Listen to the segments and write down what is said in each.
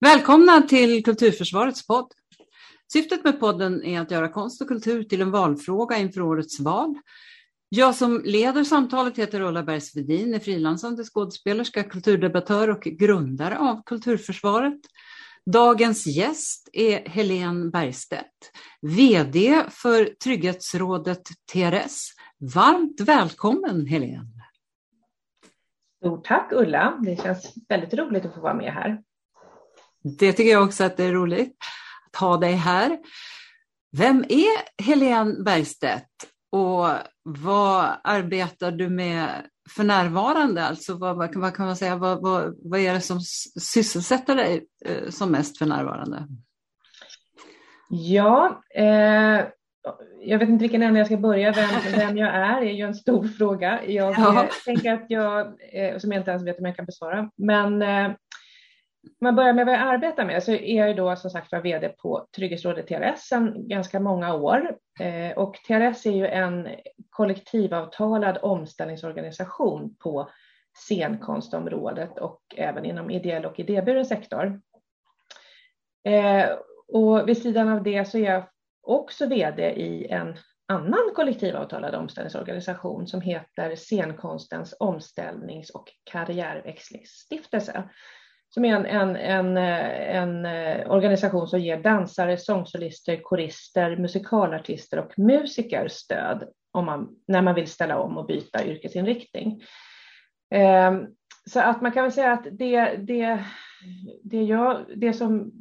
Välkomna till Kulturförsvarets podd. Syftet med podden är att göra konst och kultur till en valfråga inför årets val. Jag som leder samtalet heter Ulla Bergsvedin, är frilansande skådespelerska, kulturdebattör och grundare av Kulturförsvaret. Dagens gäst är Helene Bergstedt, VD för Trygghetsrådet TRS. Varmt välkommen Helene! Stort tack Ulla, det känns väldigt roligt att få vara med här. Det tycker jag också att det är roligt att ha dig här. Vem är Helene Bergstedt och vad arbetar du med för närvarande? Alltså vad, vad, kan man säga, vad, vad, vad, är det som sysselsätter dig eh, som mest för närvarande? Ja, eh, jag vet inte vilken ände jag ska börja. Vem, vem jag är är ju en stor fråga. Jag ja. tänker att jag, eh, som jag inte ens vet om jag kan besvara, men eh, man börjar med vad jag arbetar med så är jag då som sagt var VD på Trygghetsrådet TRS sedan ganska många år. Eh, och TRS är ju en kollektivavtalad omställningsorganisation på scenkonstområdet och även inom ideell och idéburen sektor. Eh, och vid sidan av det så är jag också VD i en annan kollektivavtalad omställningsorganisation som heter Scenkonstens omställnings och karriärväxlingsstiftelse som är en, en, en, eh, en eh, organisation som ger dansare, sångsolister, korister, musikalartister och musiker stöd om man, när man vill ställa om och byta yrkesinriktning. Ehm, så att man kan väl säga att det, det, det, jag, det som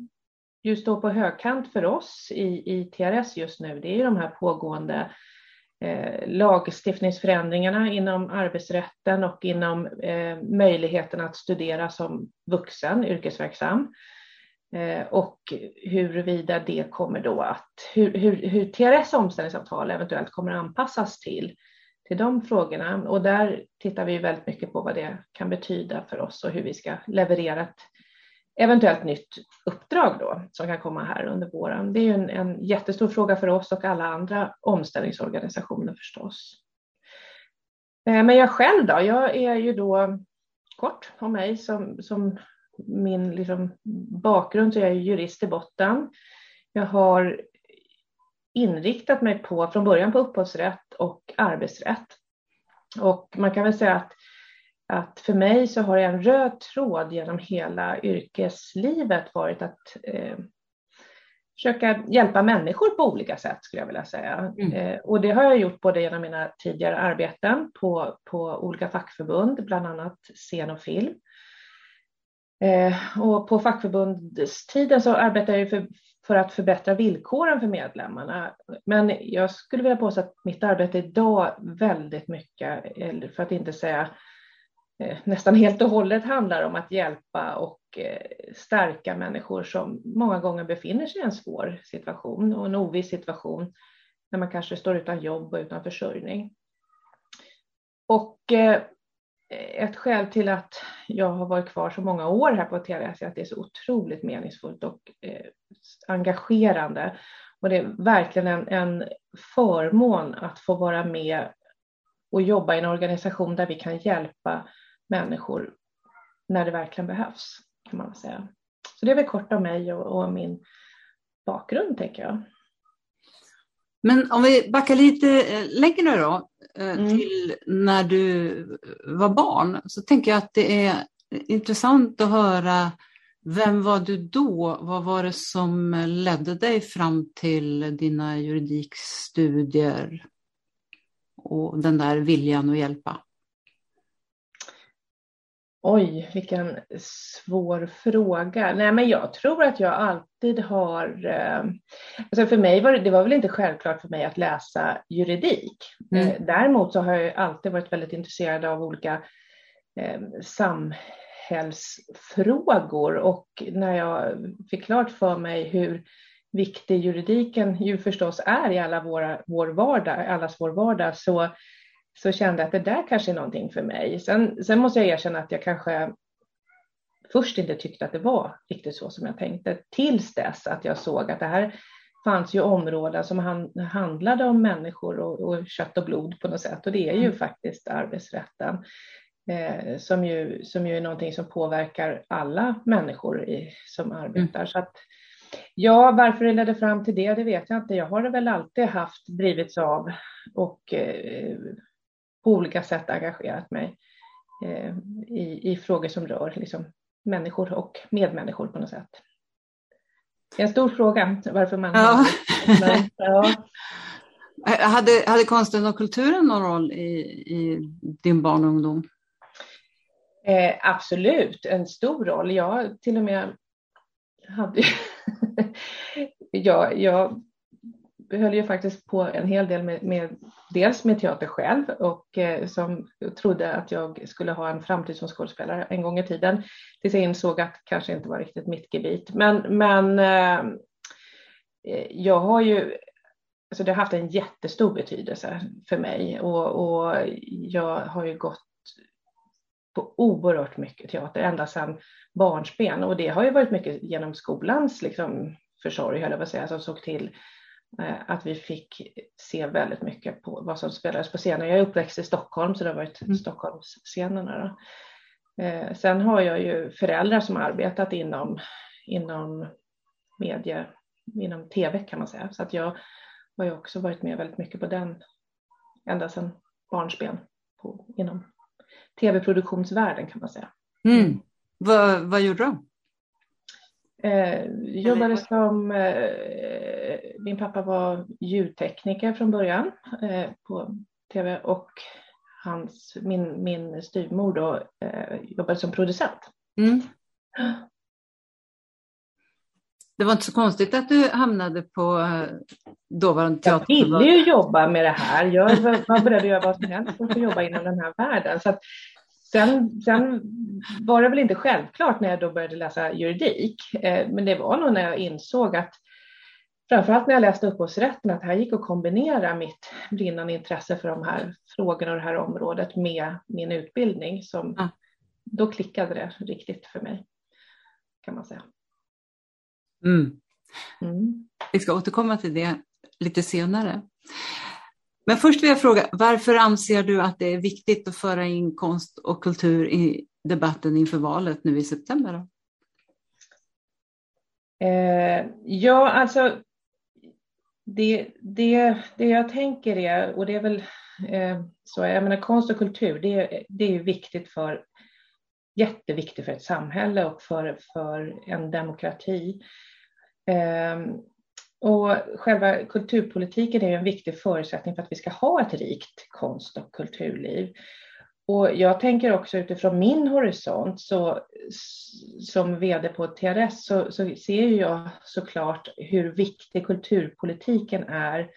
just står på högkant för oss i, i TRS just nu, det är de här pågående eh, lagstiftningsförändringarna inom arbetsrätten och inom eh, möjligheten att studera som vuxen, yrkesverksam. Eh, och huruvida det kommer då att, hur, hur, hur TRS omställningsavtal eventuellt kommer anpassas till, till de frågorna. Och där tittar vi väldigt mycket på vad det kan betyda för oss och hur vi ska leverera ett eventuellt nytt uppdrag då som kan komma här under våren. Det är ju en, en jättestor fråga för oss och alla andra omställningsorganisationer förstås. Eh, men jag själv då? Jag är ju då kort om mig som, som min liksom bakgrund så är jurist i botten. Jag har inriktat mig på från början på upphovsrätt och arbetsrätt. Och man kan väl säga att att för mig så har en röd tråd genom hela yrkeslivet varit att eh, försöka hjälpa människor på olika sätt skulle jag vilja säga. Mm. Eh, och det har jag gjort både genom mina tidigare arbeten på, på olika fackförbund, bland annat scen och film. Eh, och på fackförbundstiden så arbetade jag för, för att förbättra villkoren för medlemmarna. Men jag skulle vilja påstå att mitt arbete idag väldigt mycket, eller för att inte säga Eh, nästan helt och hållet handlar om att hjälpa och eh, stärka människor som många gånger befinner sig i en svår situation och en oviss situation när man kanske står utan jobb och utan försörjning. Och eh, ett skäl till att jag har varit kvar så många år här på TLS är att det är så otroligt meningsfullt och engagerande. Och det är verkligen en, en förmån att få vara med och jobba i en organisation där vi kan hjälpa människor när det verkligen behövs, kan man säga. Så det är väl kort om mig och, och min bakgrund, tänker jag. Men om vi backar lite eh, längre då, eh, mm. till när du var barn, så tänker jag att det är intressant att höra vem var du då? Vad var det som ledde dig fram till dina juridikstudier och den där viljan att hjälpa? Oj, vilken svår fråga. Nej, men jag tror att jag alltid har... Eh, alltså för mig var det, det var väl inte självklart för mig att läsa juridik. Mm. Eh, däremot så har jag alltid varit väldigt intresserad av olika eh, samhällsfrågor och när jag fick klart för mig hur viktig juridiken ju förstås är i alla våra, vår vardag, allas vår vardag så så kände jag att det där kanske är någonting för mig. Sen, sen måste jag erkänna att jag kanske först inte tyckte att det var riktigt så som jag tänkte, tills dess att jag såg att det här fanns ju områden som handlade om människor och, och kött och blod på något sätt och det är ju mm. faktiskt arbetsrätten. eh, som, ju, som ju är någonting som påverkar alla människor i, som arbetar. Mm. Så att, ja, varför det ledde fram till det, det vet jag inte. Jag har väl alltid haft drivits av och eh, på olika sätt engagerat mig eh, i, i frågor som rör liksom, människor och medmänniskor på något sätt. Det är en stor fråga varför man... Ja. Men, ja. Hade, hade konsten och kulturen någon roll i, i din barn och ungdom? Eh, absolut, en stor roll. Jag till och med hade... jag, jag höll ju faktiskt på en hel del med, med dels med teater själv och eh, som trodde att jag skulle ha en framtid som skådespelare en gång i tiden tills jag insåg att det kanske inte var riktigt mitt gebit. Men, men eh, eh, jag har ju alltså det har haft en jättestor betydelse för mig och, och jag har ju gått på oerhört mycket teater ända sedan barnsben och det har ju varit mycket genom skolans liksom, försorg, höll jag på att säga, som såg till eh, att vi fick se väldigt mycket på vad som spelades på scenen. Jag är uppväxt i Stockholm så det har varit mm. Stockholmsscenerna. Eh, sen har jag ju föräldrar som arbetat inom, inom medie, inom tv kan man säga. Så att jag har ju också varit med väldigt mycket på den ända sedan barnsben på, inom tv-produktionsvärlden kan man säga. Mm. Vad, vad gjorde du? Eh, jobbade som, eh, min pappa var ljudtekniker från början eh, på tv och hans, min, min styvmor då eh, jobbade som producent. Mm. Det var inte så konstigt att du hamnade på eh, dåvarande teater. Jag ville ju jobba med det här. Jag var beredd att göra vad som helst för att jobba inom den här världen. Så sen, sen var det väl inte självklart när jag då började läsa juridik, eh, men det var nog när jag insåg att framförallt när jag läste upphovsrätten att det här gick att kombinera mitt brinnande intresse för de här frågorna och det här området med min utbildning. Som, ja. Då klickade det riktigt för mig, kan man säga. Mm. Mm. Vi ska återkomma till det lite senare. Men först vill jag fråga, varför anser du att det är viktigt att föra in konst och kultur i debatten inför valet nu i september? Då? Eh, ja, alltså det, det, det jag tänker är, och det är väl eh, så, jag menar konst och kultur, det, det är viktigt för jätteviktigt för ett samhälle och för, för en demokrati. Eh, och själva kulturpolitiken är en viktig förutsättning för att vi ska ha ett rikt konst och kulturliv. Och jag tänker också utifrån min horisont, så, som vd på TRS, så, så ser jag såklart hur viktig kulturpolitiken är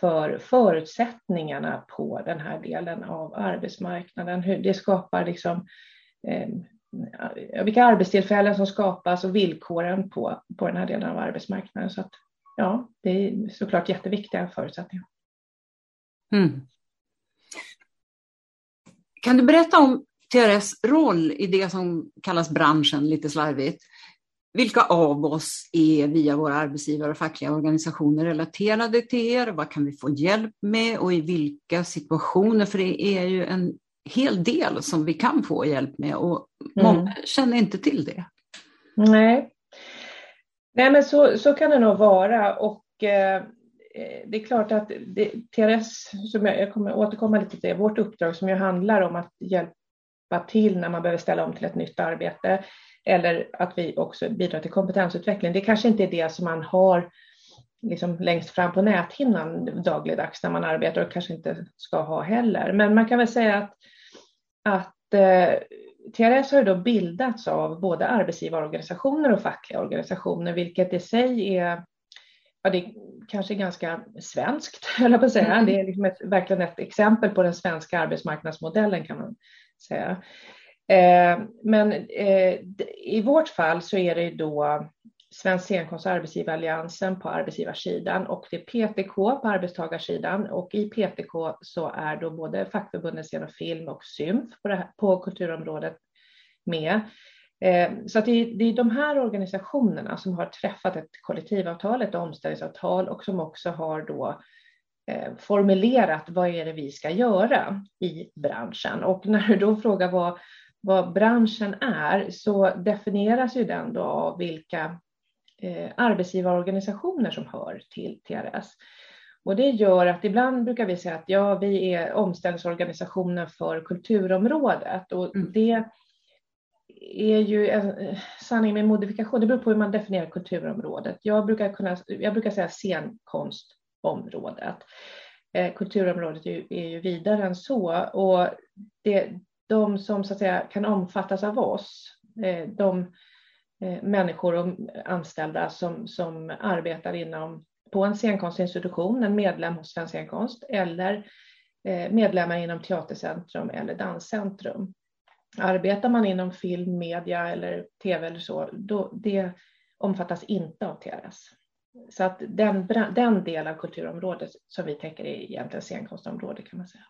för förutsättningarna på den här delen av arbetsmarknaden. Hur det skapar liksom, eh, vilka arbetstillfällen som skapas och villkoren på, på den här delen av arbetsmarknaden. Så att, ja, det är såklart jätteviktiga förutsättningar. Mm. Kan du berätta om TRS roll i det som kallas branschen lite slarvigt? Vilka av oss är via våra arbetsgivare och fackliga organisationer relaterade till er? Vad kan vi få hjälp med och i vilka situationer? För det är ju en hel del som vi kan få hjälp med och många mm. känner inte till det. Nej, Nej men så, så kan det nog vara och eh, eh det är klart att det, TRS, som jag, jag kommer återkomma lite till det, vårt uppdrag som ju handlar om att hjälpa till när man behöver ställa om till ett nytt arbete eller att vi också bidrar till kompetensutveckling. Det kanske inte är det som man har liksom längst fram på näthinnan dagligdags när man arbetar och kanske inte ska ha heller. Men man kan väl säga att, att eh, TRS har då bildats av både arbetsgivarorganisationer och fackliga organisationer, vilket i sig är ja, det är kanske ganska svenskt, höll jag på att säga. Det är liksom ett, verkligen ett exempel på den svenska arbetsmarknadsmodellen kan man säga. Eh, men eh, i vårt fall så är det då Svensk scenkonst och arbetsgivaralliansen på arbetsgivarsidan och det är PTK på arbetstagarsidan och i PTK så är då både fackförbundet Scen och Film och Symf på, här, på kulturområdet med. Eh, så att det, är, det är de här organisationerna som har träffat ett kollektivavtal, ett omställningsavtal och som också har då eh, formulerat vad är det vi ska göra i branschen. Och när du då frågar vad, vad branschen är så definieras ju den då av vilka eh, arbetsgivarorganisationer som hör till TRS. Och det gör att ibland brukar vi säga att ja, vi är omställningsorganisationen för kulturområdet och mm. det är ju en sanning med modifikation. Det beror på hur man definierar kulturområdet. Jag brukar, kunna, jag brukar säga scenkonstområdet. Eh, kulturområdet är ju, är ju vidare än så och det, de som så att säga kan omfattas av oss, eh, de eh, Eh, människor och anställda som, som arbetar inom på en scenkonstinstitution, en medlem hos Svensk scenkonst eller eh, medlemmar inom Teatercentrum eller Danscentrum. Arbetar man inom film, media eller tv eller så, då, det omfattas inte av TRS. Så att den, den del av kulturområdet som vi täcker är egentligen scenkonstområdet kan man säga.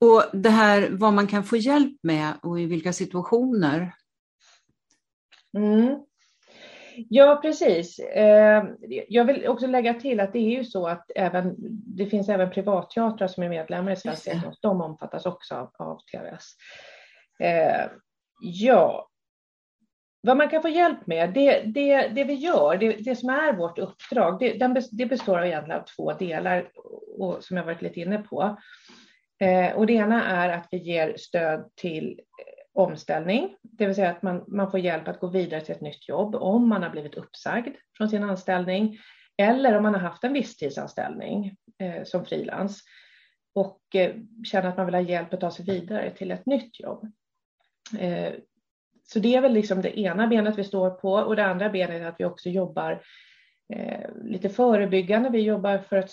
Och det här vad man kan få hjälp med och i vilka situationer? Mm. Ja, precis. Eh, jag vill också lägga till att det är ju så att även, det finns även privatteatrar som är medlemmar i Svensk Scenkonst. De omfattas också av, av TRS. Eh, ja, vad man kan få hjälp med, det, det, det vi gör, det, det som är vårt uppdrag, det, det består av egentligen av två delar och, som jag varit lite inne på. Eh, och det ena är att vi ger stöd till eh, omställning, det vill säga att man, man får hjälp att gå vidare till ett nytt jobb om man har blivit uppsagd från sin anställning eller om man har haft en visstidsanställning eh, som frilans och eh, känner att man vill ha hjälp att ta sig vidare till ett nytt jobb. Eh, så det är väl liksom det ena benet vi står på och det andra benet är att vi också jobbar eh, lite förebyggande. Vi jobbar för att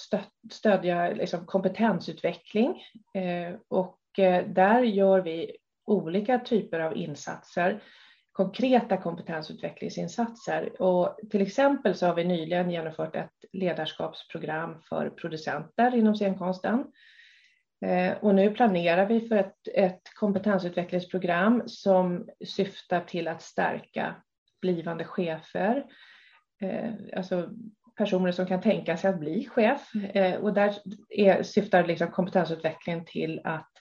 stödja liksom, kompetensutveckling eh, och eh, där gör vi olika typer av insatser, konkreta kompetensutvecklingsinsatser. Och till exempel så har vi nyligen genomfört ett ledarskapsprogram för producenter inom scenkonsten. Eh, och nu planerar vi för ett, ett kompetensutvecklingsprogram som syftar till att stärka blivande chefer, eh, Eh, alltså personer som kan tänka sig att bli chef. Eh, och där är, syftar liksom kompetensutvecklingen till att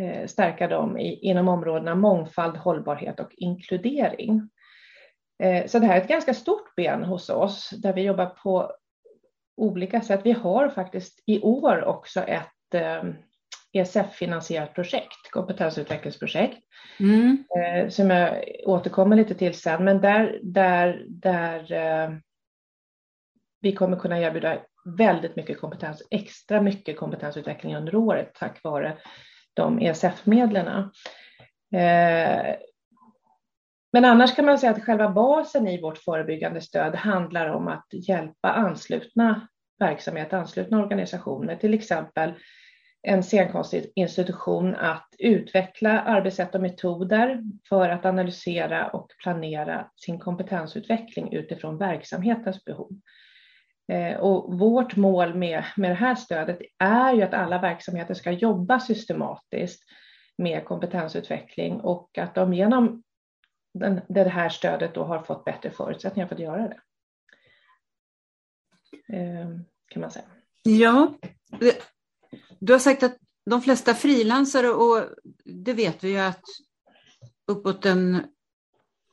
Eh, stärka dem i, inom områdena mångfald, hållbarhet och inkludering. Eh, så det här är ett ganska stort ben hos oss där vi jobbar på olika sätt. Vi har faktiskt i år också ett eh, ESF-finansierat eh, projekt, kompetensutvecklingsprojekt, mm. som jag återkommer lite till sen, men där, där, där vi kommer kunna erbjuda väldigt mycket kompetens, extra mycket kompetensutveckling under året tack vare de ESF-medlen. Eh, men annars kan man säga att själva basen i vårt förebyggande stöd handlar om att hjälpa anslutna verksamheter, anslutna organisationer, till exempel en scenkonstinstitution att utveckla arbetssätt och metoder för att analysera och planera sin kompetensutveckling utifrån verksamhetens behov. Eh, och vårt mål med, med det här stödet är ju att alla verksamheter ska jobba systematiskt med kompetensutveckling och att de genom den, det här stödet då har fått bättre förutsättningar för att göra det. Eh, kan man säga. Ja, du har sagt att de flesta frilansare, och det vet vi ju att uppåt en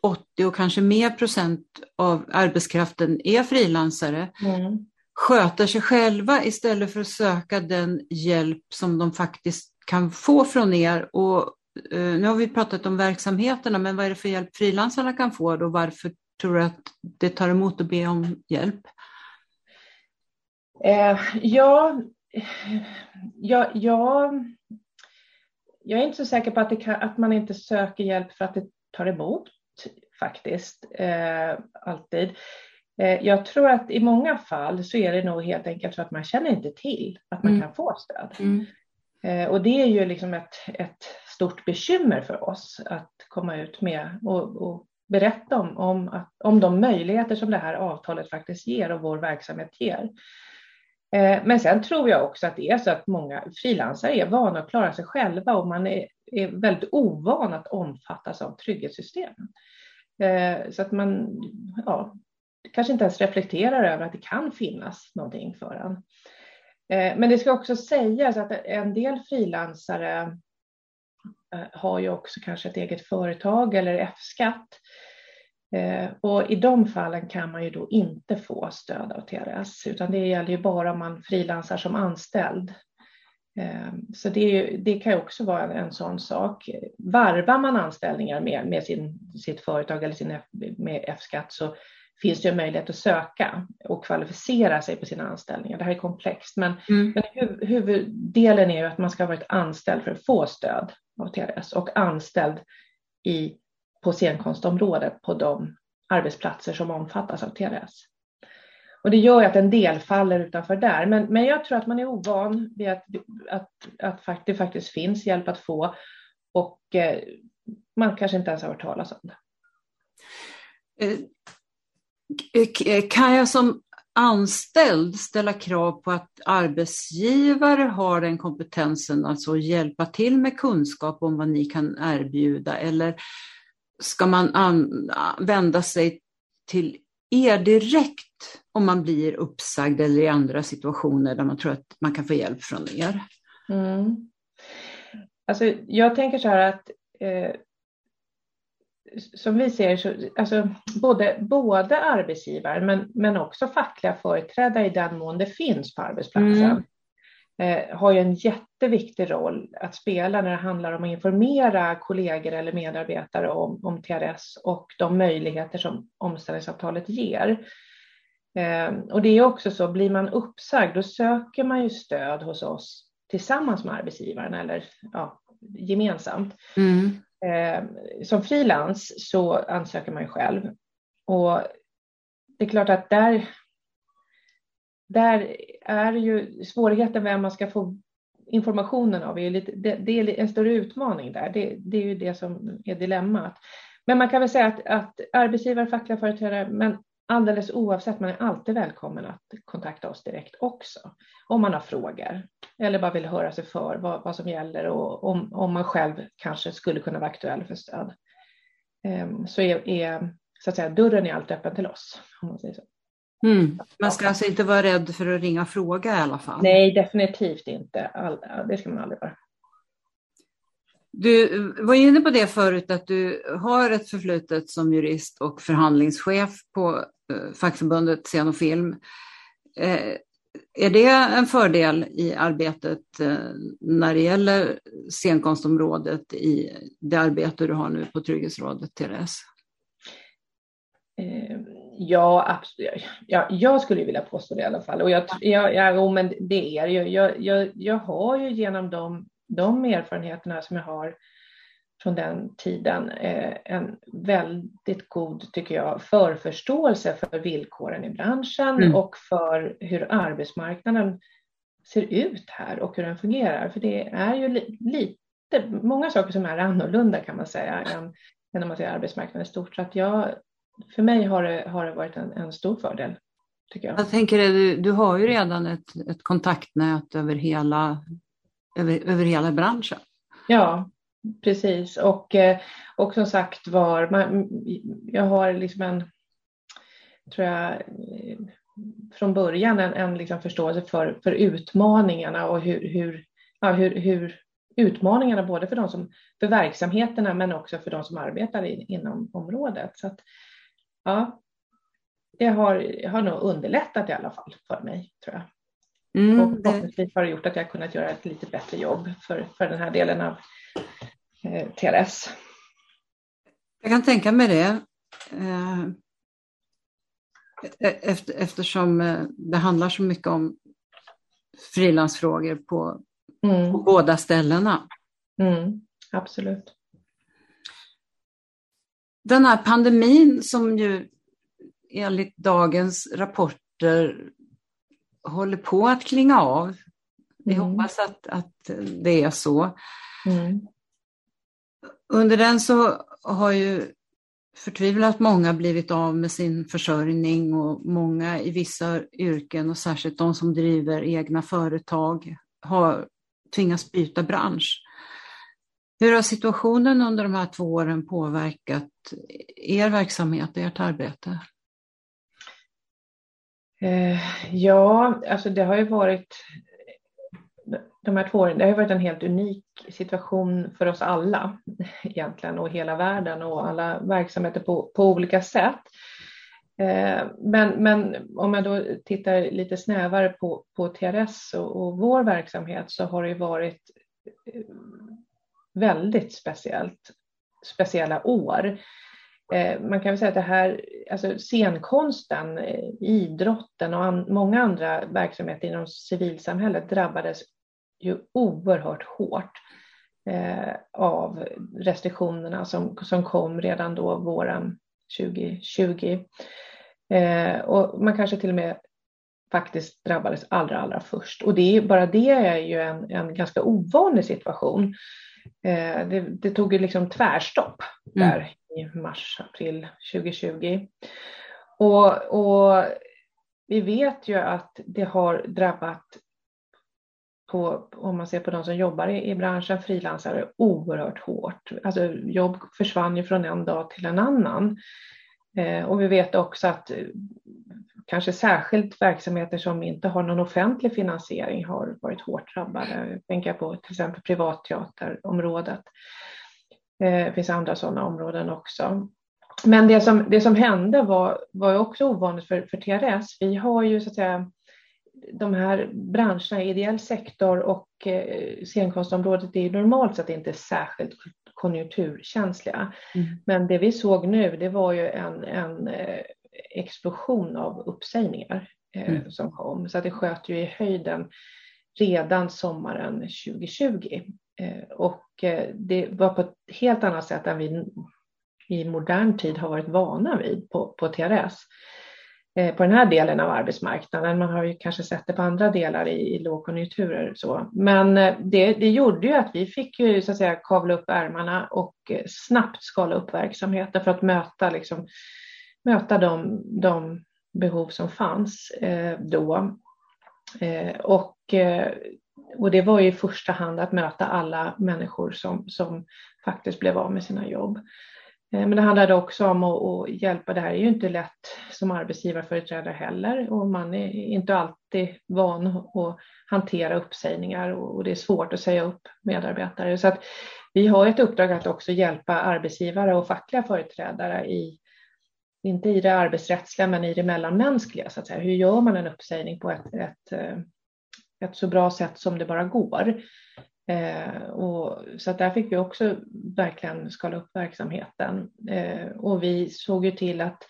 80 och kanske mer procent av arbetskraften är frilansare, mm. sköter sig själva istället för att söka den hjälp som de faktiskt kan få från er. Och, eh, nu har vi pratat om verksamheterna, men vad är det för hjälp frilansarna kan få och varför tror du att det tar emot att be om hjälp? Eh, ja, ja, ja, jag är inte så säker på att, kan, att man inte söker hjälp för att det tar emot faktiskt, eh, alltid. Eh, jag tror att i många fall så är det nog helt enkelt för att man känner inte till att man mm. kan få stöd. Mm. Eh, och det är ju liksom ett, ett stort bekymmer för oss att komma ut med och, och berätta om, om, att, om de möjligheter som det här avtalet faktiskt ger och vår verksamhet ger. Eh, men sen tror jag också att det är så att många frilansare är vana att klara sig själva och man är, är väldigt ovan att omfattas av trygghetssystemen. Eh, så att man, ja, kanske inte ens reflekterar över att det kan finnas någonting för en. Eh, men det ska också sägas att en del frilansare har ju också kanske ett eget företag eller F-skatt. Eh, och i de fallen kan man ju då inte få stöd av TRS, utan det gäller ju bara om man frilansar som anställd. Så det, det kan ju också vara en, en sån sak. Varvar man anställningar med, med sin, sitt företag eller sin F, med F-skatt så finns det en möjlighet att söka och kvalificera sig på sina anställningar. Det här är komplext, men, mm. men huv, huvuddelen är ju att man ska ha varit anställd för att få stöd av TRS och anställd i, på scenkonstområdet på de arbetsplatser som omfattas av TLS. Och det gör ju att en del faller utanför där, men, men jag tror att man är ovan vid att, att, att, att det faktiskt finns hjälp att få och eh, man kanske inte ens har hört talas om det. Eh, eh, kan jag som anställd ställa krav på att arbetsgivare har den kompetensen, alltså hjälpa till med kunskap om vad ni kan erbjuda eller ska man vända sig till er direkt om man blir uppsagd eller i andra situationer där man tror att man kan få hjälp från er? Mm. Alltså, jag tänker så här att eh, som vi ser så, alltså både, både arbetsgivare men, men också fackliga företrädare i den mån det finns på arbetsplatsen mm. Eh, har ju en jätteviktig roll att spela när det handlar om att informera kollegor eller medarbetare om, om TRS och de möjligheter som omställningsavtalet ger. Eh, och det är också så, blir man uppsagd då söker man ju stöd hos oss tillsammans med arbetsgivaren eller ja, gemensamt. Mm. Eh, som frilans så ansöker man ju själv. Och det är klart att där, där är ju svårigheten vem man ska få informationen av. Är lite, det, det, är en större utmaning där. Det, det, är ju det som är dilemmat. Men man kan väl säga att, att arbetsgivare, fackliga företrädare, men alldeles oavsett, man är alltid välkommen att kontakta oss direkt också om man har frågor eller bara vill höra sig för vad, vad som gäller och om, om man själv kanske skulle kunna vara aktuell för stöd. Um, så är, är, så att säga, dörren är alltid öppen till oss. Om man, säger så. Mm. Man ska alltså inte vara rädd för att ringa och fråga i alla fall? Nej, definitivt inte. All, det ska man aldrig vara. Du var inne på det förut att du har ett förflutet som jurist och förhandlingschef på eh, fackförbundet Scen och film. Eh, är det en fördel i arbetet eh, när det gäller scenkonstområdet i det arbete du har nu på Trygghetsrådet TRS? Ja, absolut. Ja, jag skulle vilja påstå det i alla fall. Och jag, ja, ja, men det är ju. Jag, jag, jag har ju genom de de erfarenheterna som jag har från den tiden eh, en väldigt god, tycker jag, förförståelse för villkoren i branschen mm. och för hur arbetsmarknaden ser ut här och hur den fungerar. För det är ju li lite, många saker som är annorlunda kan man säga än, än om man ser arbetsmarknaden i stort. Så att jag, för mig har det, har det varit en, en stor fördel. Tycker jag. jag tänker du, du har ju redan ett, ett kontaktnät över hela över, över hela branschen. Ja, precis. Och, eh, och som sagt var, man, jag har liksom en, tror jag, eh, från början en, en liksom förståelse för, för utmaningarna och hur, hur, ja, hur, hur utmaningarna både för, de som, för verksamheterna men också för de som arbetar in, inom området. Så att, ja, det har, har nog underlättat i alla fall för mig, tror jag. Mm, och förhoppningsvis har det gjort att jag kunnat göra ett lite bättre jobb för, för den här delen av eh, TRS. Jag kan tänka mig det. Eh, e-, efter, eftersom eh, det handlar så mycket om frilansfrågor på, mm. på båda ställena. Mm, absolut. Den här pandemin som ju enligt dagens rapporter håller på att klinga av. Vi mm. hoppas att, att det är så. Mm. Under den så har ju förtvivlat många blivit av med sin försörjning och många i vissa yrken och särskilt de som driver egna företag har tvingats byta bransch. Hur har situationen under de här två åren påverkat er verksamhet och ert arbete? Eh, ja, alltså det har ju varit de här två åren, det har varit en helt unik situation för oss alla egentligen och hela världen och alla verksamheter på, på olika sätt. Eh, men, men om jag då tittar lite snävare på, på TRS och, och vår verksamhet så har det varit väldigt speciellt, speciella år. Eh, man kan väl säga att det här, alltså scenkonsten, eh, idrotten och an, många andra verksamheter inom civilsamhället drabbades ju oerhört hårt eh, av restriktionerna som, som kom redan då våren 2020. Eh, och man kanske till och med faktiskt drabbades allra, allra först. Och det, bara det är ju en, en ganska ovanlig situation. Eh, det, det, tog ju liksom tvärstopp mm. där mm. i mars, april 2020. Och, och vi vet ju att det har drabbat på, om man ser på de som jobbar i, i branschen, frilansare, oerhört hårt. Alltså jobb försvann ju från en dag till en annan. Eh, och vi vet också att kanske särskilt verksamheter som inte har någon offentlig finansiering har varit hårt drabbade. Jag tänker på till exempel privatteaterområdet. Eh, det finns andra sådana områden också. Men det som, det som hände var, var också ovanligt för, för TRS. Vi har ju så att säga de här branscherna, ideell sektor och eh, scenkonstområdet är normalt sett inte särskilt konjunkturkänsliga. Mm. Men det vi såg nu, det var ju en, en eh, explosion av uppsägningar eh, mm. som kom. Så det sköt ju i höjden redan sommaren 2020. Och det var på ett helt annat sätt än vi i modern tid har varit vana vid på, på TRS. Eh, på den här delen av arbetsmarknaden. Man har ju kanske sett det på andra delar i, i lågkonjunkturer. Så. Men eh, det, det gjorde ju att vi fick ju så att säga kavla upp ärmarna och eh, snabbt skala upp verksamheten för att möta, liksom, möta de, de behov som fanns eh, då. Eh, och, eh, och det var ju i första hand att möta alla människor som, som faktiskt blev av med sina jobb. Eh, men det handlade också om att, hjälpa. Det här är ju inte lätt som arbetsgivarföreträdare heller och man är inte alltid van att hantera uppsägningar och det är svårt att säga upp medarbetare. Så att vi har ett uppdrag att också hjälpa arbetsgivare och fackliga företrädare i, inte i det arbetsrättsliga, men i det mellanmänskliga. Så att säga. Hur gör man en uppsägning på ett, ett, eh, ett så bra sätt som det bara går? Eh, och, så att där fick vi också verkligen skala upp verksamheten. Eh, och vi såg ju till att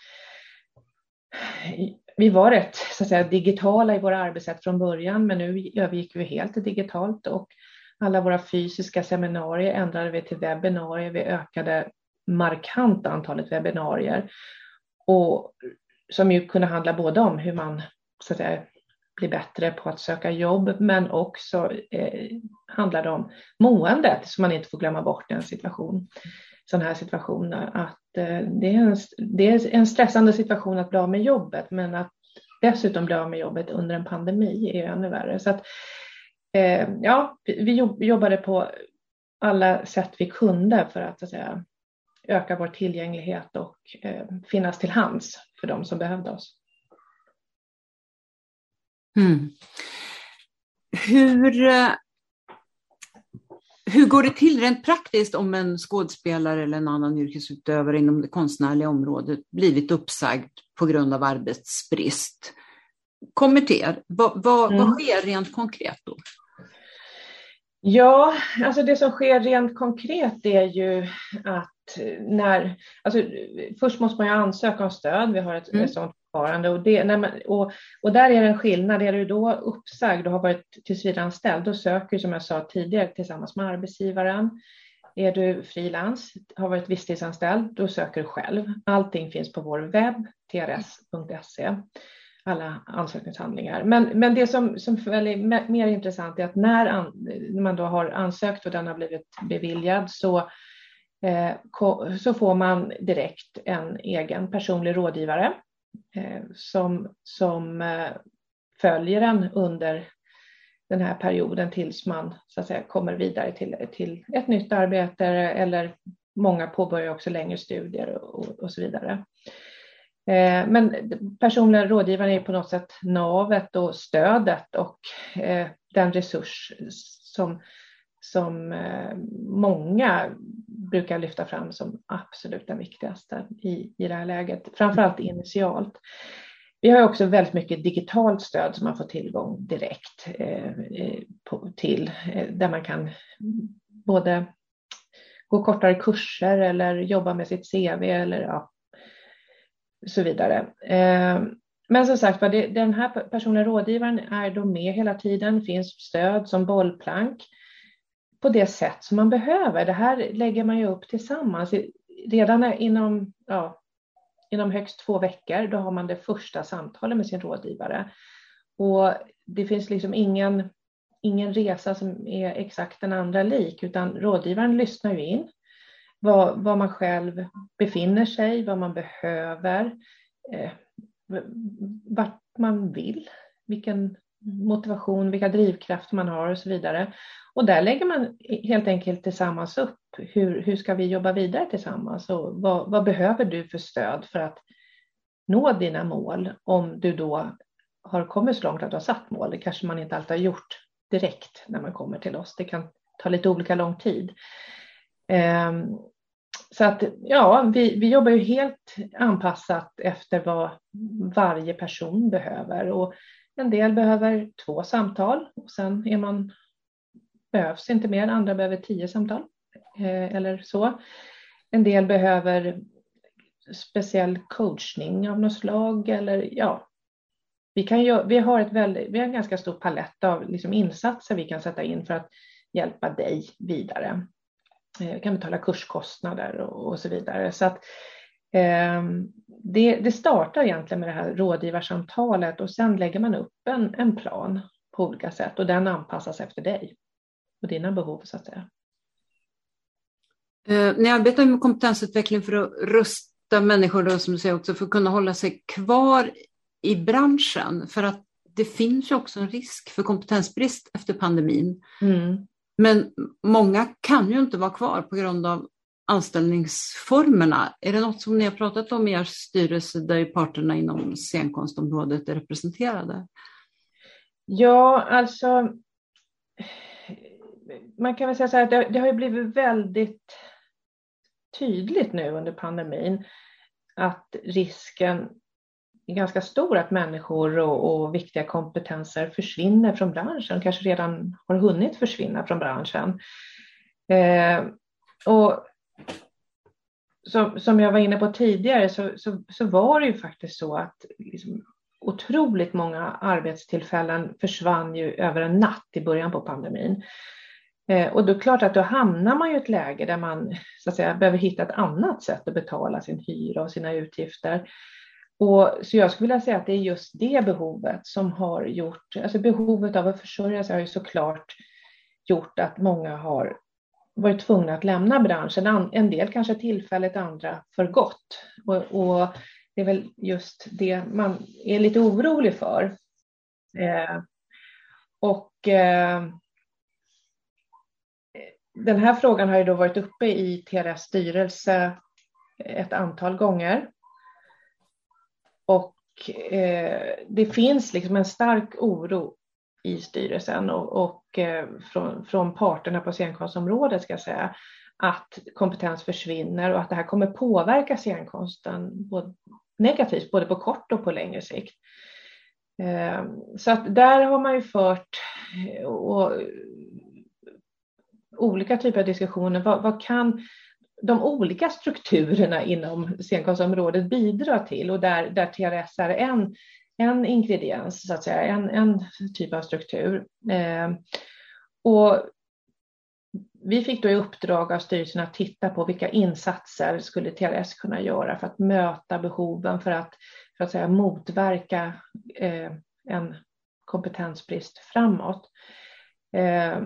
vi var rätt så att säga, digitala i våra arbetssätt från början, men nu övergick vi helt till digitalt och alla våra fysiska seminarier ändrade vi till webbinarier. Vi ökade markant antalet webbinarier och som ju kunde handla både om hur man så att säga, blir bättre på att söka jobb, men också eh, handlar det om måendet som man inte får glömma bort i en situation, sån här situationer Att eh, det, är en, det är en stressande situation att bli av med jobbet, men att dessutom bli av med jobbet under en pandemi är ännu värre. Så att, eh, ja, vi jobbade på alla sätt vi kunde för att, att säga, öka vår tillgänglighet och eh, finnas till hands för de som behövde oss. Mm. Hur, eh, hur går det till rent praktiskt om en skådespelare eller en annan yrkesutövare inom det konstnärliga området blivit uppsagd på grund av arbetsbrist? Kommer till er, vad, vad, mm. vad sker rent konkret då? Ja, alltså det som sker rent konkret är ju att när, alltså först måste man ju ansöka om stöd, vi har ett, mm. ett sådant förfarande och, det, man, och, och där är det en skillnad, är du då uppsagd och har varit tillsvidareanställd, då söker du som jag sa tidigare tillsammans med arbetsgivaren. Är du frilans, har varit visstidsanställd, då söker du själv. Allting finns på vår webb, trs.se alla ansökningshandlingar. Men, men det som, som är mer intressant är att när, an, när man då har ansökt och den har blivit beviljad så Eh, så får man direkt en egen personlig rådgivare eh, som, som eh, följer en under den här perioden tills man så att säga, kommer vidare till, till ett nytt arbete eller många påbörjar också längre studier och, och så vidare. Men personliga rådgivaren är på något sätt navet och stödet och den resurs som, som många brukar lyfta fram som absolut den viktigaste i, i det här läget, framförallt initialt. Vi har också väldigt mycket digitalt stöd som man får tillgång direkt eh, eh, till, eh, där man kan både gå kortare kurser eller jobba med sitt CV eller ja, så vidare. Eh, men som sagt den här personliga rådgivaren är då med hela tiden, finns stöd som bollplank på det sätt som man behöver. Det här lägger man ju upp tillsammans. Redan inom, ja, inom högst två veckor, då har man det första samtalet med sin rådgivare. Och det finns liksom ingen, ingen resa som är exakt den andra lik, utan rådgivaren lyssnar ju in var, var man själv befinner sig, vad man behöver, eh, vart man vill, vilken motivation, vilka drivkrafter man har och så vidare. Och där lägger man helt enkelt tillsammans upp hur, hur ska vi jobba vidare tillsammans och vad, vad behöver du för stöd för att nå dina mål om du då har kommit så långt att du har satt mål. Det kanske man inte alltid har gjort direkt när man kommer till oss. Det kan ta lite olika lång tid. Ehm, så att ja, vi, vi jobbar ju helt anpassat efter vad varje person behöver och en del behöver två samtal och sen är man, behövs inte mer, andra behöver tio samtal eh, eller så. En del behöver speciell coachning av något slag eller ja, vi, kan ju, vi, har, ett väldigt, vi har en ganska stor palett av liksom insatser vi kan sätta in för att hjälpa dig vidare. Eh, vi kan betala kurskostnader och, och så vidare. Så att, eh, det, det, startar egentligen med det här rådgivarsamtalet och sen lägger man upp en, en plan på olika sätt och den anpassas efter dig och dina behov så att säga. Eh, ni arbetar med kompetensutveckling för att rusta människor då, som du säger också för att kunna hålla sig kvar i branschen för att det finns ju också en risk för kompetensbrist efter pandemin. Mm. Men många kan ju inte vara kvar på grund av anställningsformerna. Är det något som ni har pratat om i er styrelse där parterna inom scenkonstområdet är representerade? Ja, alltså man kan väl säga så här att det, det har blivit väldigt tydligt nu under pandemin att risken är ganska stor att människor och, och, viktiga kompetenser försvinner från branschen, kanske redan har hunnit försvinna från branschen. Eh, och som, som jag var inne på tidigare så, så, så var det ju faktiskt så att liksom, otroligt många arbetstillfällen försvann ju över en natt i början på pandemin. Eh, och då är det klart att då hamnar man i ett läge där man så att säga, behöver hitta ett annat sätt att betala sin hyra och sina utgifter. Och, så jag skulle vilja säga att det är just det behovet som har gjort, alltså behovet av att försörja sig har ju såklart gjort att många har varit tvungna att lämna branschen. En del kanske tillfälligt, andra för gott. Och, och det är väl just det man är lite orolig för. Eh, och eh, den här frågan har ju då varit uppe i TRS styrelse ett antal gånger. Och eh, det finns liksom en stark oro i styrelsen och, och eh, från, från parterna på scenkonstområdet ska jag säga att kompetens försvinner och att det här kommer påverka scenkonsten både, negativt både på kort och på längre sikt. Ehm, så att där har man ju fört eh, och, olika typer av diskussioner. Vad, vad kan de olika strukturerna inom scenkonstområdet bidra till och där, där TRS är en, en ingrediens, så att säga, en, en typ av struktur. Eh, och vi fick då i uppdrag av styrelsen att titta på vilka insatser skulle TRS kunna göra för att möta behoven, för att, för att säga, motverka eh, en kompetensbrist framåt. Eh,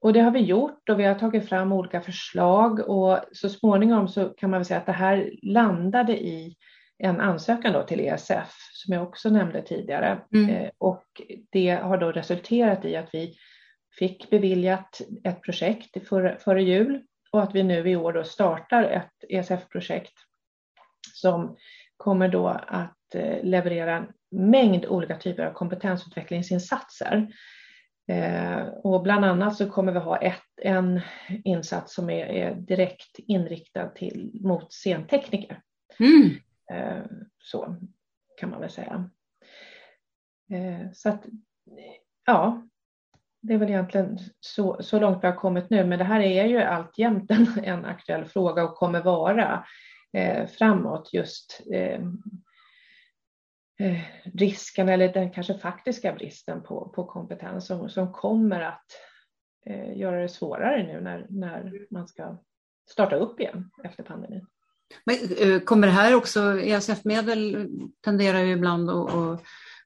och det har vi gjort och vi har tagit fram olika förslag och så småningom så kan man väl säga att det här landade i en ansökan då till ESF som jag också nämnde tidigare. Mm. Eh, och det har då resulterat i att vi fick beviljat ett projekt före, före jul och att vi nu i år då startar ett ESF-projekt som kommer då att eh, leverera en mängd olika typer av kompetensutvecklingsinsatser. Eh, och bland annat så kommer vi ha ett, en insats som är, är direkt inriktad till, mot scentekniker. Mm. Eh, så kan man väl säga. Eh, så att, ja, det är väl egentligen så, så långt vi har kommit nu, men det här är ju alltjämt en, en aktuell fråga och kommer vara eh, framåt just eh, eh, risken eller den kanske faktiska bristen på, på kompetens som, som kommer att eh, göra det svårare nu när, när man ska starta upp igen efter pandemin. Men, eh, kommer det här också, ESF-medel tenderar ju ibland att, att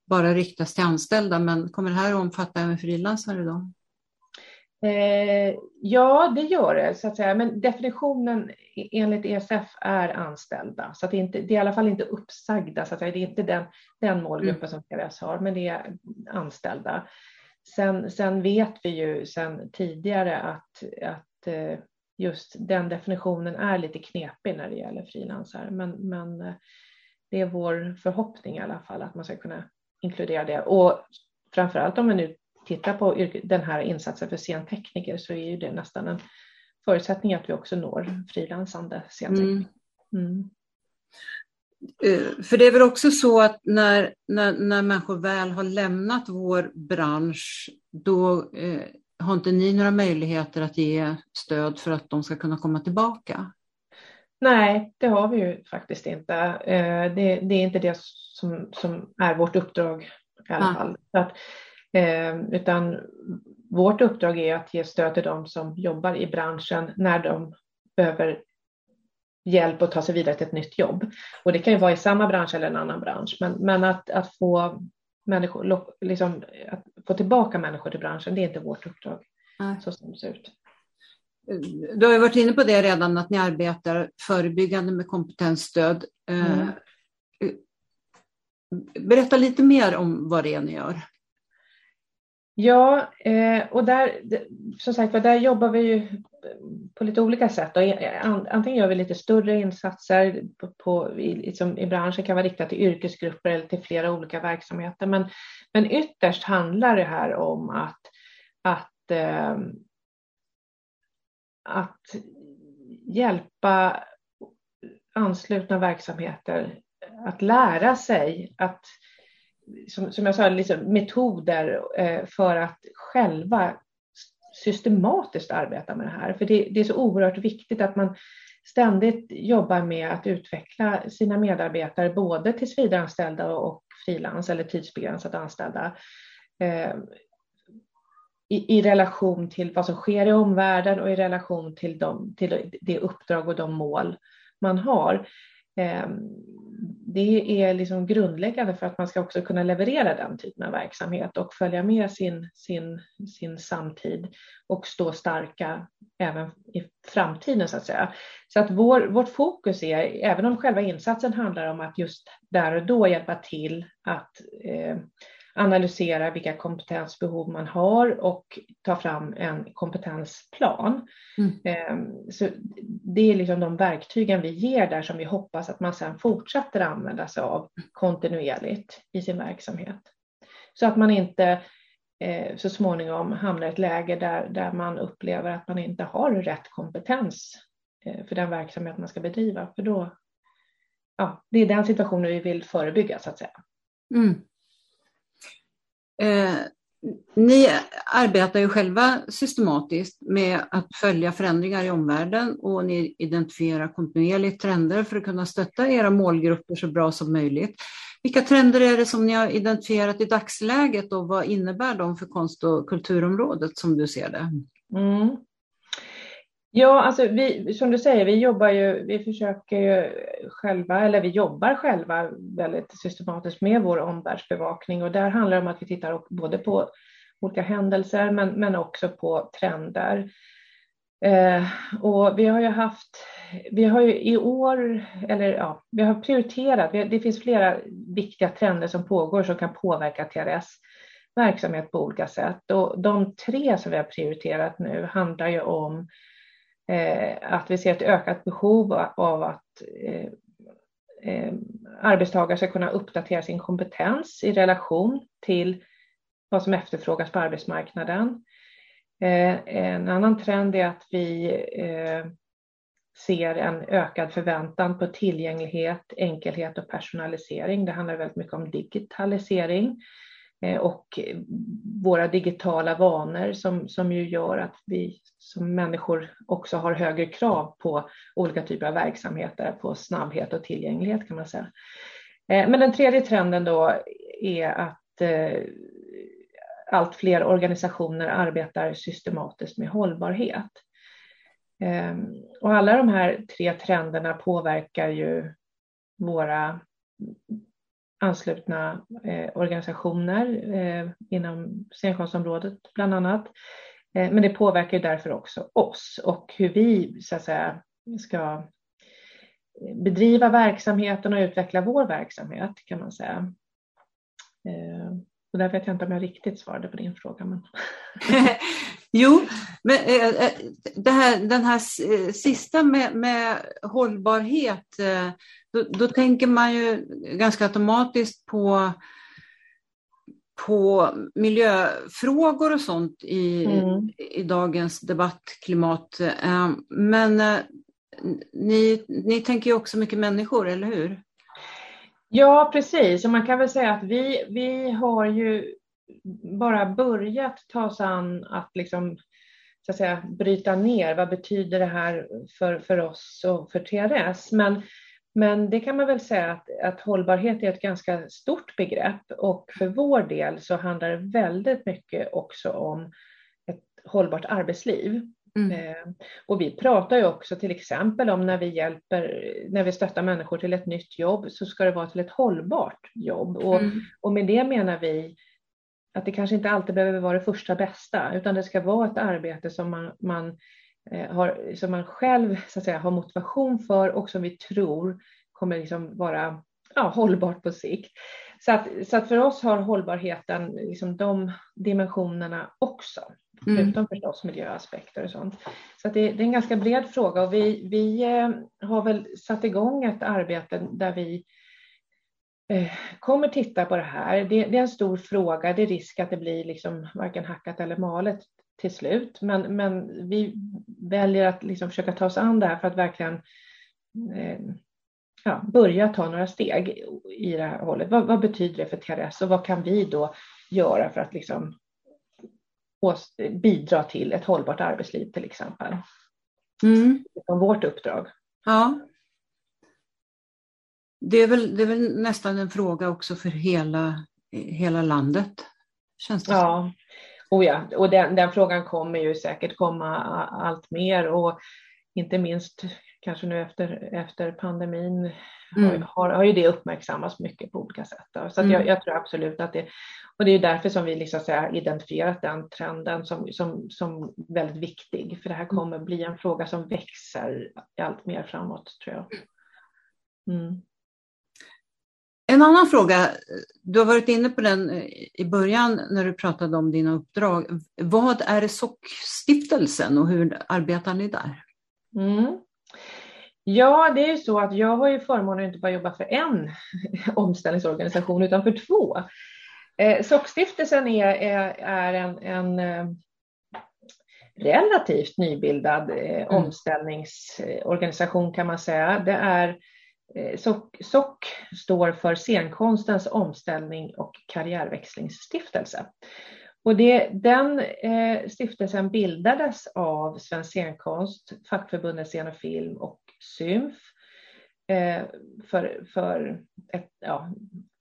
bara riktas till anställda, men kommer det här att omfatta även frilansare då? Eh, ja, det gör det, så att säga. men definitionen enligt ESF är anställda, så att det, inte, det är i alla fall inte uppsagda, så att säga. det är inte den, den målgruppen mm. som KRS har, men det är anställda. Sen, sen vet vi ju sen tidigare att, att eh, just den definitionen är lite knepig när det gäller frilansare, men, men eh, det är vår förhoppning i alla fall att man ska kunna inkludera det. Och framförallt om vi nu tittar på den här insatsen för scentekniker så är ju det nästan en förutsättning att vi också når frilansande scentekniker. Mm. Mm. Eh, för det är väl också så att när, när, när människor väl har lämnat vår bransch, då eh, har inte ni några möjligheter att ge stöd för att de ska kunna komma tillbaka? Nej, det har vi ju faktiskt inte. Eh, det, det är inte det som, som är vårt uppdrag i alla fall. Att, eh, utan vårt uppdrag är att ge stöd till de som jobbar i branschen när de behöver hjälp att ta sig vidare till ett nytt jobb. Och det kan ju vara i samma bransch eller en annan bransch, men, men att, att få människor, liksom, att få tillbaka människor till branschen, det är inte vårt uppdrag Nej. så som det ser ut. Du har ju varit inne på det redan, att ni arbetar förebyggande med kompetensstöd. Eh, mm. Berätta lite mer om vad det är ni gör. Ja, eh, och där, som sagt där jobbar vi ju på lite olika sätt. Eh, antingen gör vi lite större insatser på, på, liksom i branschen, kan vara riktat till yrkesgrupper eller till flera olika verksamheter. Men, men ytterst handlar det här om att, att, eh, att hjälpa anslutna verksamheter att lära sig att, som, som jag sa, liksom metoder eh, för att själva systematiskt arbeta med det här. För det, det är så oerhört viktigt att man ständigt jobbar med att utveckla sina medarbetare, både tillsvidareanställda och frilans eller tidsbegränsat anställda, eh, i, i, relation till vad som sker i omvärlden och i relation till, de, till det uppdrag och de mål man har. Eh, det är liksom grundläggande för att man ska också kunna leverera den typen av verksamhet och följa med sin, sin, sin samtid och stå starka även i framtiden så att säga. Så att vår, vårt fokus är, även om själva insatsen handlar om att just där och då hjälpa till att eh, analysera vilka kompetensbehov man har och ta fram en kompetensplan. Mm. Ehm, så det är liksom de verktygen vi ger där som vi hoppas att man sedan fortsätter använda sig av kontinuerligt i sin verksamhet. Så att man inte eh, så småningom hamnar i ett läge där, där man upplever att man inte har rätt kompetens eh, för den verksamhet man ska bedriva. För då, ja, det är den situationen vi vill förebygga så att säga. Mm. Eh, ni arbetar ju själva systematiskt med att följa förändringar i omvärlden och ni identifierar kontinuerligt trender för att kunna stötta era målgrupper så bra som möjligt. Vilka trender är det som ni har identifierat i dagsläget och vad innebär de för konst och kulturområdet som du ser det? Mm. Ja, alltså vi, som du säger, vi jobbar ju, vi försöker ju själva, eller vi jobbar själva väldigt systematiskt med vår omvärldsbevakning och där handlar det om att vi tittar både på olika händelser men, men också på trender. Eh, och vi har ju haft, vi har ju i år, eller ja, vi har prioriterat, vi, det finns flera viktiga trender som pågår som kan påverka TRS verksamhet på olika sätt och de tre som vi har prioriterat nu handlar ju om Eh, att vi ser ett ökat behov av att, eh, eh, arbetstagare ska kunna uppdatera sin kompetens i relation till vad som efterfrågas på arbetsmarknaden. Eh, en annan trend är att vi eh, ser en ökad förväntan på tillgänglighet, enkelhet och personalisering. Det handlar väldigt mycket om digitalisering eh, Eh, och våra digitala vanor som, som ju gör att vi som människor också har högre krav på olika typer av verksamheter, på snabbhet och tillgänglighet kan man säga. Eh, men den tredje trenden då är att eh, allt fler organisationer arbetar systematiskt med hållbarhet. Och alla de här tre trenderna påverkar ju våra anslutna eh, organisationer eh, inom scenkonstområdet bland annat. Eh, men det påverkar ju därför också oss och hur vi så att säga ska eh, bedriva verksamheten och utveckla vår verksamhet kan man säga. Eh, och där vet jag inte om jag riktigt svarade på din fråga. Men... jo, men äh, det här, den här sista med, med hållbarhet, då, då, tänker man ju ganska automatiskt på, på miljöfrågor och sånt i, mm. i dagens debattklimat. Men ni, ni tänker ju också mycket människor, eller hur? Ja, precis. Och man kan väl säga att vi, vi har ju bara börjat ta oss an att liksom, så att säga, bryta ner vad betyder det här för, för oss och för TRS. Men, men det kan man väl säga att, att hållbarhet är ett ganska stort begrepp och för vår del så handlar det väldigt mycket också om ett hållbart arbetsliv. Mm. Eh, och vi pratar ju också till exempel om när vi hjälper, när vi stöttar människor till ett nytt jobb så ska det vara till ett hållbart jobb. Och, mm. och med det menar vi att det kanske inte alltid behöver vara det första bästa utan det ska vara ett arbete som man, man, eh, har, som man själv så att säga, har motivation för och som vi tror kommer liksom vara ja, hållbart på sikt. Så att, så att för oss har hållbarheten liksom de dimensionerna också. Mm. Förutom förstås miljöaspekter och sånt. Så det, det, är en ganska bred fråga och vi, vi eh, har väl satt igång ett arbete där vi eh, kommer titta på det här. Det, det, är en stor fråga. Det är risk att det blir liksom varken hackat eller malet till slut. Men, men vi väljer att liksom försöka ta oss an det här för att verkligen eh, ja, börja ta några steg i det här hållet. Vad, vad, betyder det för TRS och vad kan vi då göra för att liksom bidra till ett hållbart arbetsliv till exempel. Mm. Som vårt uppdrag. Ja. Det är, väl, det är väl nästan en fråga också för hela, hela landet. Känns det ja. Oh ja, och den, den frågan kommer ju säkert komma allt mer och inte minst kanske nu efter, efter pandemin mm. har, har ju det uppmärksammats mycket på olika sätt. Då. Så mm. jag, jag, tror absolut att det, och det är därför som vi liksom så identifierat den trenden som, som, som väldigt viktig, för det här mm. kommer bli en fråga som växer allt mer framåt tror jag. Mm. En annan fråga, du har varit inne på den i början när du pratade om dina uppdrag. Vad är SOC-stiftelsen och hur arbetar ni där? Mm. Ja, det är ju så att jag har ju förmånen att inte bara jobba för en omställningsorganisation utan för två. Eh, Sockstiftelsen är, är, är en, en eh, relativt nybildad eh, mm. omställningsorganisation kan man säga. Det är eh, SOC, står för Scenkonstens omställning och karriärväxlingsstiftelse. Och det, den eh, stiftelsen bildades av Svensk scenkonst, fackförbundet Scen och film och Symf eh, för, för, ett, ja,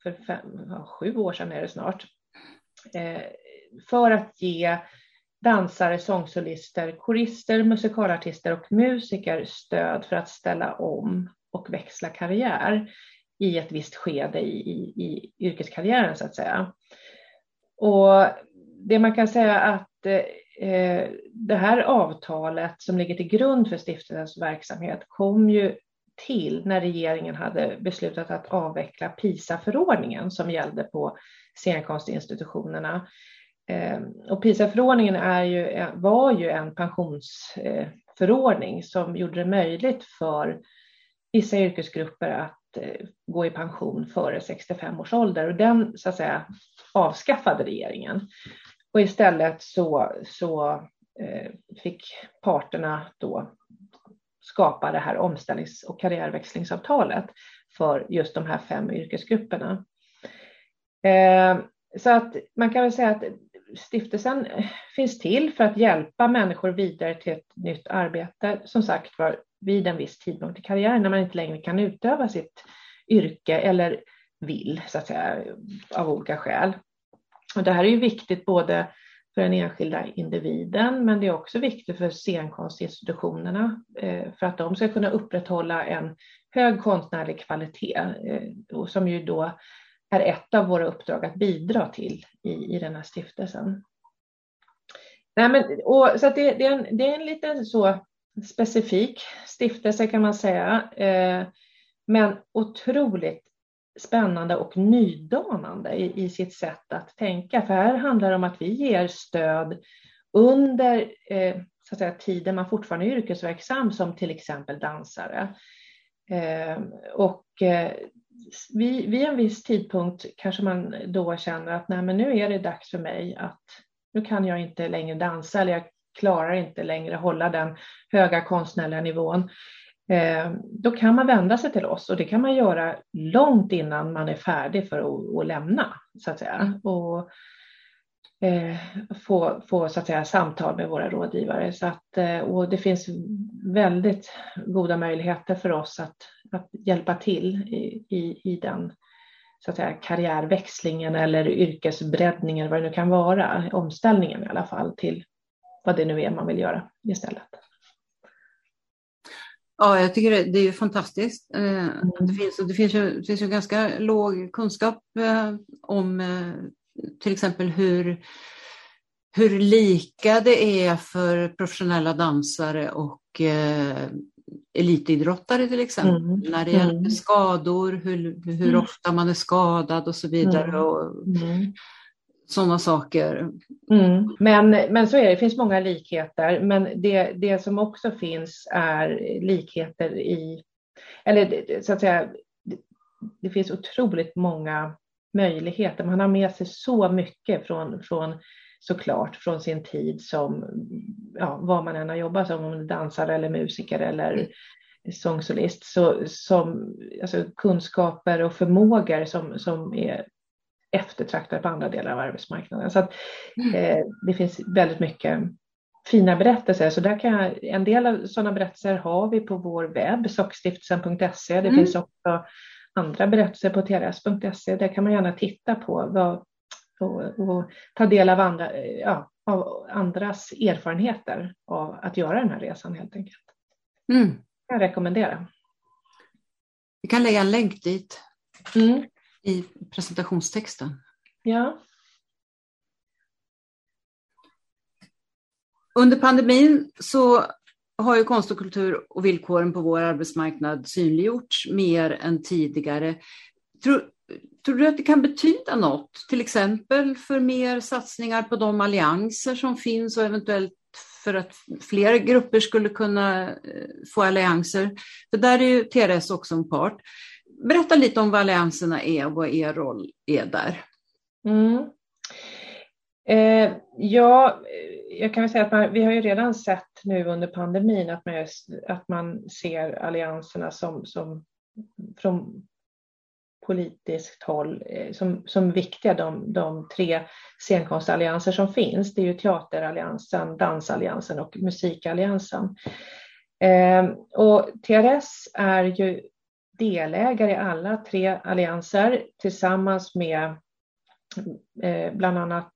för fem, ja, sju år sedan är det snart. Eh, för att ge dansare, sångsolister, korister, musikalartister och musiker stöd för att ställa om och växla karriär i ett visst skede i, i, i yrkeskarriären så att säga. Och det man kan säga att eh, det här avtalet som ligger till grund för stiftelsens verksamhet kom ju till när regeringen hade beslutat att avveckla PISA-förordningen som gällde på scenkonstinstitutionerna. Eh, och PISA-förordningen är ju, var ju en pensionsförordning eh, som gjorde det möjligt för vissa yrkesgrupper att eh, gå i pension före 65 års ålder och den så att säga avskaffade regeringen. Och istället så, så eh, fick parterna då skapa det här omställnings och karriärväxlingsavtalet för just de här fem yrkesgrupperna. Eh, så att man kan väl säga att stiftelsen eh, finns till för att hjälpa människor vidare till ett nytt arbete, som sagt var vid en viss tidpunkt i karriären när man inte längre kan utöva sitt yrke eller vill, så att säga, av olika skäl. Och det här är ju viktigt både för den enskilda individen, men det är också viktigt för scenkonstinstitutionerna eh, för att de ska kunna upprätthålla en hög konstnärlig kvalitet, eh, som ju då är ett av våra uppdrag att bidra till i, i den här stiftelsen. Nej, men, och, så det, det, är en, det är en lite så specifik stiftelse kan man säga, eh, men otroligt spännande och nydanande i, i, sitt sätt att tänka. För här handlar det om att vi ger stöd under eh, så att säga, tiden man fortfarande är yrkesverksam som till exempel dansare. Eh, och eh, vid, vid en viss tidpunkt kanske man då känner att nej, men nu är det dags för mig att nu kan jag inte längre dansa eller jag klarar inte längre hålla den höga konstnärliga nivån. Eh, då kan man vända sig till oss och det kan man göra långt innan man är färdig för att, att lämna så att säga. Mm. Och, eh, få, få så att säga, samtal med våra rådgivare. Så att, eh, och det finns väldigt goda möjligheter för oss att, att hjälpa till i, i, i den så att säga, karriärväxlingen eller yrkesbreddningen, vad det nu kan vara, omställningen i alla fall till vad det nu är man vill göra istället. Ja, jag tycker det, det är fantastiskt. Eh, mm. Det, finns, det, finns ju, det finns ju ganska låg kunskap eh, om till exempel hur, hur lika det är för professionella dansare och eh, elitidrottare till exempel. Mm. När det gäller mm. skador, hur, hur mm. ofta man är skadad och så vidare. Mm. Och. Sådana saker. Mm. Men, men så är det, det finns många likheter. Men det, det som också finns är likheter i, eller så att säga, det, det finns otroligt många möjligheter. Man har med sig så mycket från, från såklart från sin tid som ja, vad man än har jobbat som, om dansare eller musiker eller sångsolist, så, som alltså, kunskaper och förmågor som, som är eftertraktade på andra delar av arbetsmarknaden. Så att, mm. eh, det finns väldigt mycket fina berättelser. Så där kan jag, en del av sådana berättelser har vi på vår webb, sockstiftelsen.se. Det mm. finns också andra berättelser på trs.se. Där kan man gärna titta på vad, och, och, ta del av, andra, ja, av andras erfarenheter av att göra den här resan helt enkelt. Mm. Jag rekommendera. Vi kan lägga en länk dit mm. I presentationstexten. Ja. Under pandemin så har ju konst och kultur och villkoren på vår arbetsmarknad synliggjorts mer än tidigare. Tror, tror du att det kan betyda något, till exempel för mer satsningar på de allianser som finns och eventuellt för att fler grupper skulle kunna eh, få allianser? För där är ju TRS också en part. Berätta lite om vad allianserna är och vad er roll är där. Mm. Eh, ja, jag kan väl säga att man, vi har ju redan sett nu under pandemin att man, att man ser allianserna som, som från politiskt håll eh, som, som viktiga, de, de tre scenkonstallianser som finns. Det är ju Teateralliansen, Dansalliansen och Musikalliansen. Eh, och TRS är ju delägare i alla tre allianser tillsammans med eh, bland annat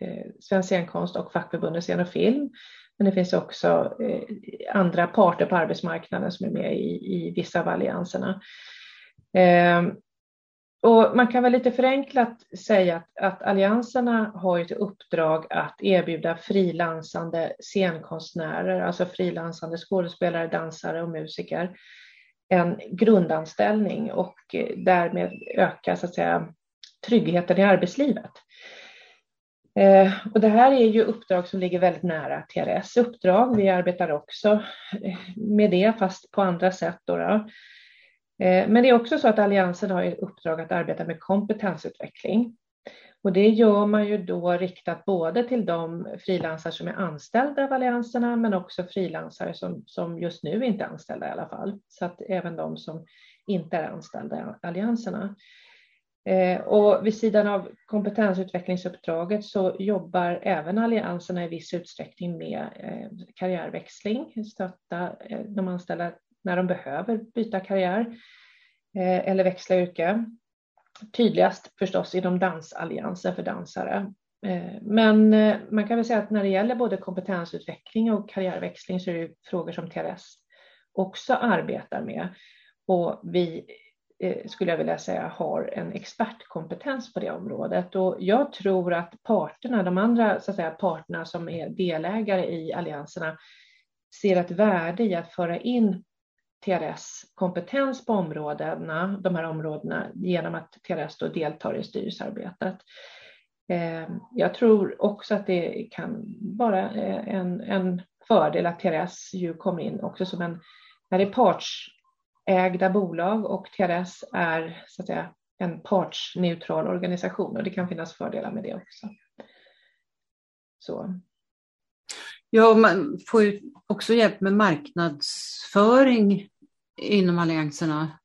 eh, Svensk scenkonst och fackförbundet Scen och film. Men det finns också eh, andra parter på arbetsmarknaden som är med i, i vissa av allianserna. Ehm, och man kan väl lite förenklat säga att, att allianserna har ett uppdrag att erbjuda frilansande scenkonstnärer, alltså frilansande skådespelare, dansare och musiker, en grundanställning och därmed öka så att säga, tryggheten i arbetslivet. Eh, och det här är ju uppdrag som ligger väldigt nära TRS uppdrag. Vi arbetar också eh, med det, fast på andra sätt. Då, då. Eh, men det är också så att Alliansen har i uppdrag att arbeta med kompetensutveckling. Och det gör man ju då riktat både till de frilansare som är anställda av allianserna men också frilansare som, som just nu inte är anställda i alla fall. Så att även de som inte är anställda i allianserna. Eh, och vid sidan av kompetensutvecklingsuppdraget så jobbar även allianserna i viss utsträckning med eh, karriärväxling, stötta eh, de anställda när de behöver byta karriär eh, eller växla yrke. Tydligast förstås inom dansallianser för dansare. Eh, men eh, man kan väl säga att när det gäller både kompetensutveckling och karriärväxling så är det frågor som TRS också arbetar med. Och vi eh, skulle jag vilja säga, har en expertkompetens på det området. Och jag tror att parterna, de andra så att säga, parterna som är delägare i allianserna, ser ett värde i att föra in TRS kompetens på områdena, de här områdena genom att TRS då deltar i styrelsearbetet. Eh, jag tror också att det kan vara eh, en, en fördel att TRS ju kommer in också som en, när det är partsägda bolag och TRS är så att säga, en partsneutral organisation och det kan finnas fördelar med det också. Så. Ja, man får ju också hjälp med marknadsföring inom allianserna.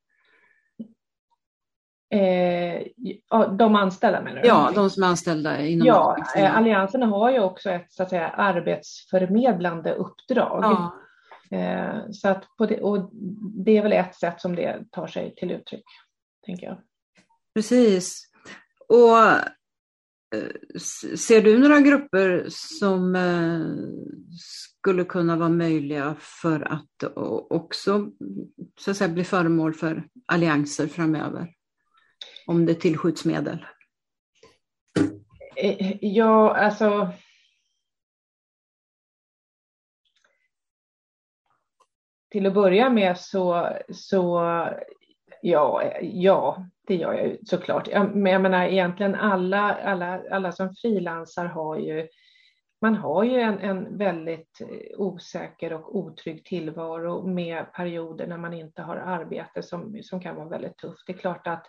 Eh, de anställda menar du? Ja, de som är anställda inom Ja, allianserna. allianserna har ju också ett så att säga, arbetsförmedlande uppdrag. Ja. Eh, så att det, och det är väl ett sätt som det tar sig till uttryck, tänker jag. Precis. Och eh, Eh, ser du några grupper som eh, skulle kunna vara möjliga för att också så att säga, bli föremål för allianser framöver? Om det tillskjuts medel? Eh, ja, alltså till att börja med så, så ja, ja, det gör jag ju såklart. Men jag menar egentligen alla, alla, alla som frilansar har ju man har ju en, en väldigt eh, osäker och otrygg tillvaro med perioder när man inte har arbete som, som kan vara väldigt tufft. Det är klart att,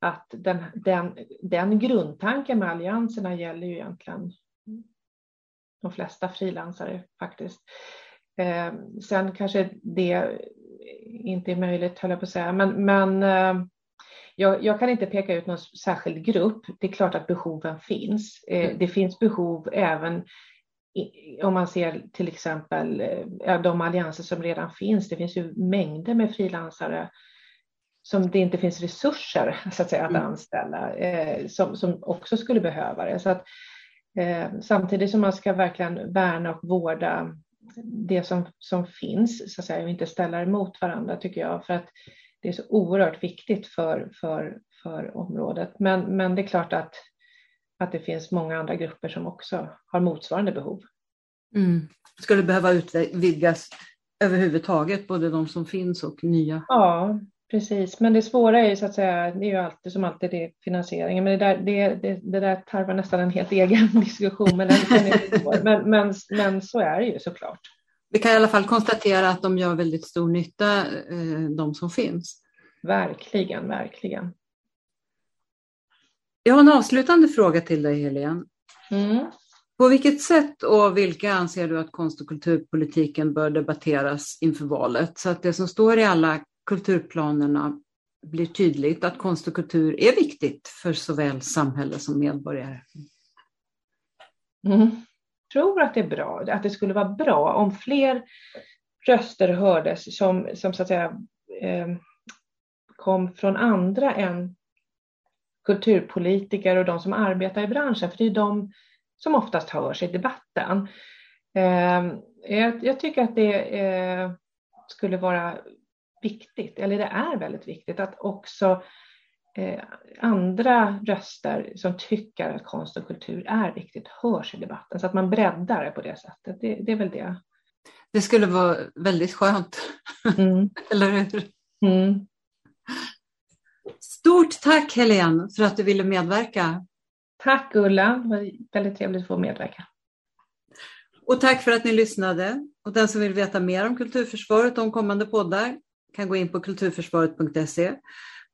att den, den, den grundtanken med allianserna gäller ju egentligen de flesta frilansare faktiskt. Eh, sen kanske det inte är möjligt, höll jag på att säga, men, men eh, jag, jag, kan inte peka ut någon särskild grupp. Det är klart att behoven finns. Eh, mm. det finns behov även i, om man ser till exempel eh, de allianser som redan finns. Det finns ju mängder med frilansare som det inte finns resurser så att, säga, att mm. anställa, eh, som, som också skulle behöva det. Så att, eh, samtidigt som man ska verkligen värna och vårda det som, som finns så att säga, och inte ställa emot varandra tycker jag. För att det är så oerhört viktigt för, för, för området. Men, men det är klart att, att det finns många andra grupper som också har motsvarande behov. Mm. Skulle behöva utvidgas överhuvudtaget, både de som finns och nya? Ja, Precis, men det svåra är ju så att säga, det är ju alltid som alltid det finansieringen, men det där, det, det, det där tarvar nästan en helt egen diskussion, men, men, men, men så är det ju såklart. Vi kan i alla fall konstatera att de gör väldigt stor nytta, eh, de som finns. Verkligen, verkligen. Jag har en avslutande fråga till dig, Helene. Mm. På vilket sätt och vilka anser du att konst och kulturpolitiken bör debatteras inför valet? Så att det som står i alla kulturplanerna blir tydligt att konst och kultur är viktigt för såväl samhälle som medborgare. Mm tror att det är bra, att det skulle vara bra om fler röster hördes som, som så att säga eh, kom från andra än kulturpolitiker och de som arbetar i branschen, för det är de som oftast hörs i debatten. Eh, jag, jag, tycker att det eh, skulle vara viktigt, eller det är väldigt viktigt att också eh, andra röster som tycker att konst och kultur är viktigt hörs i debatten så att man breddar det på det sättet. Det, det är väl det. Det skulle vara väldigt skönt, mm. eller hur? Mm. Stort tack Helene för att du ville medverka. Tack Ulla, det var väldigt trevligt att få medverka. Och tack för att ni lyssnade. Och den som vill veta mer om kulturförsvaret och om kommande poddar kan gå in på kulturförsvaret.se.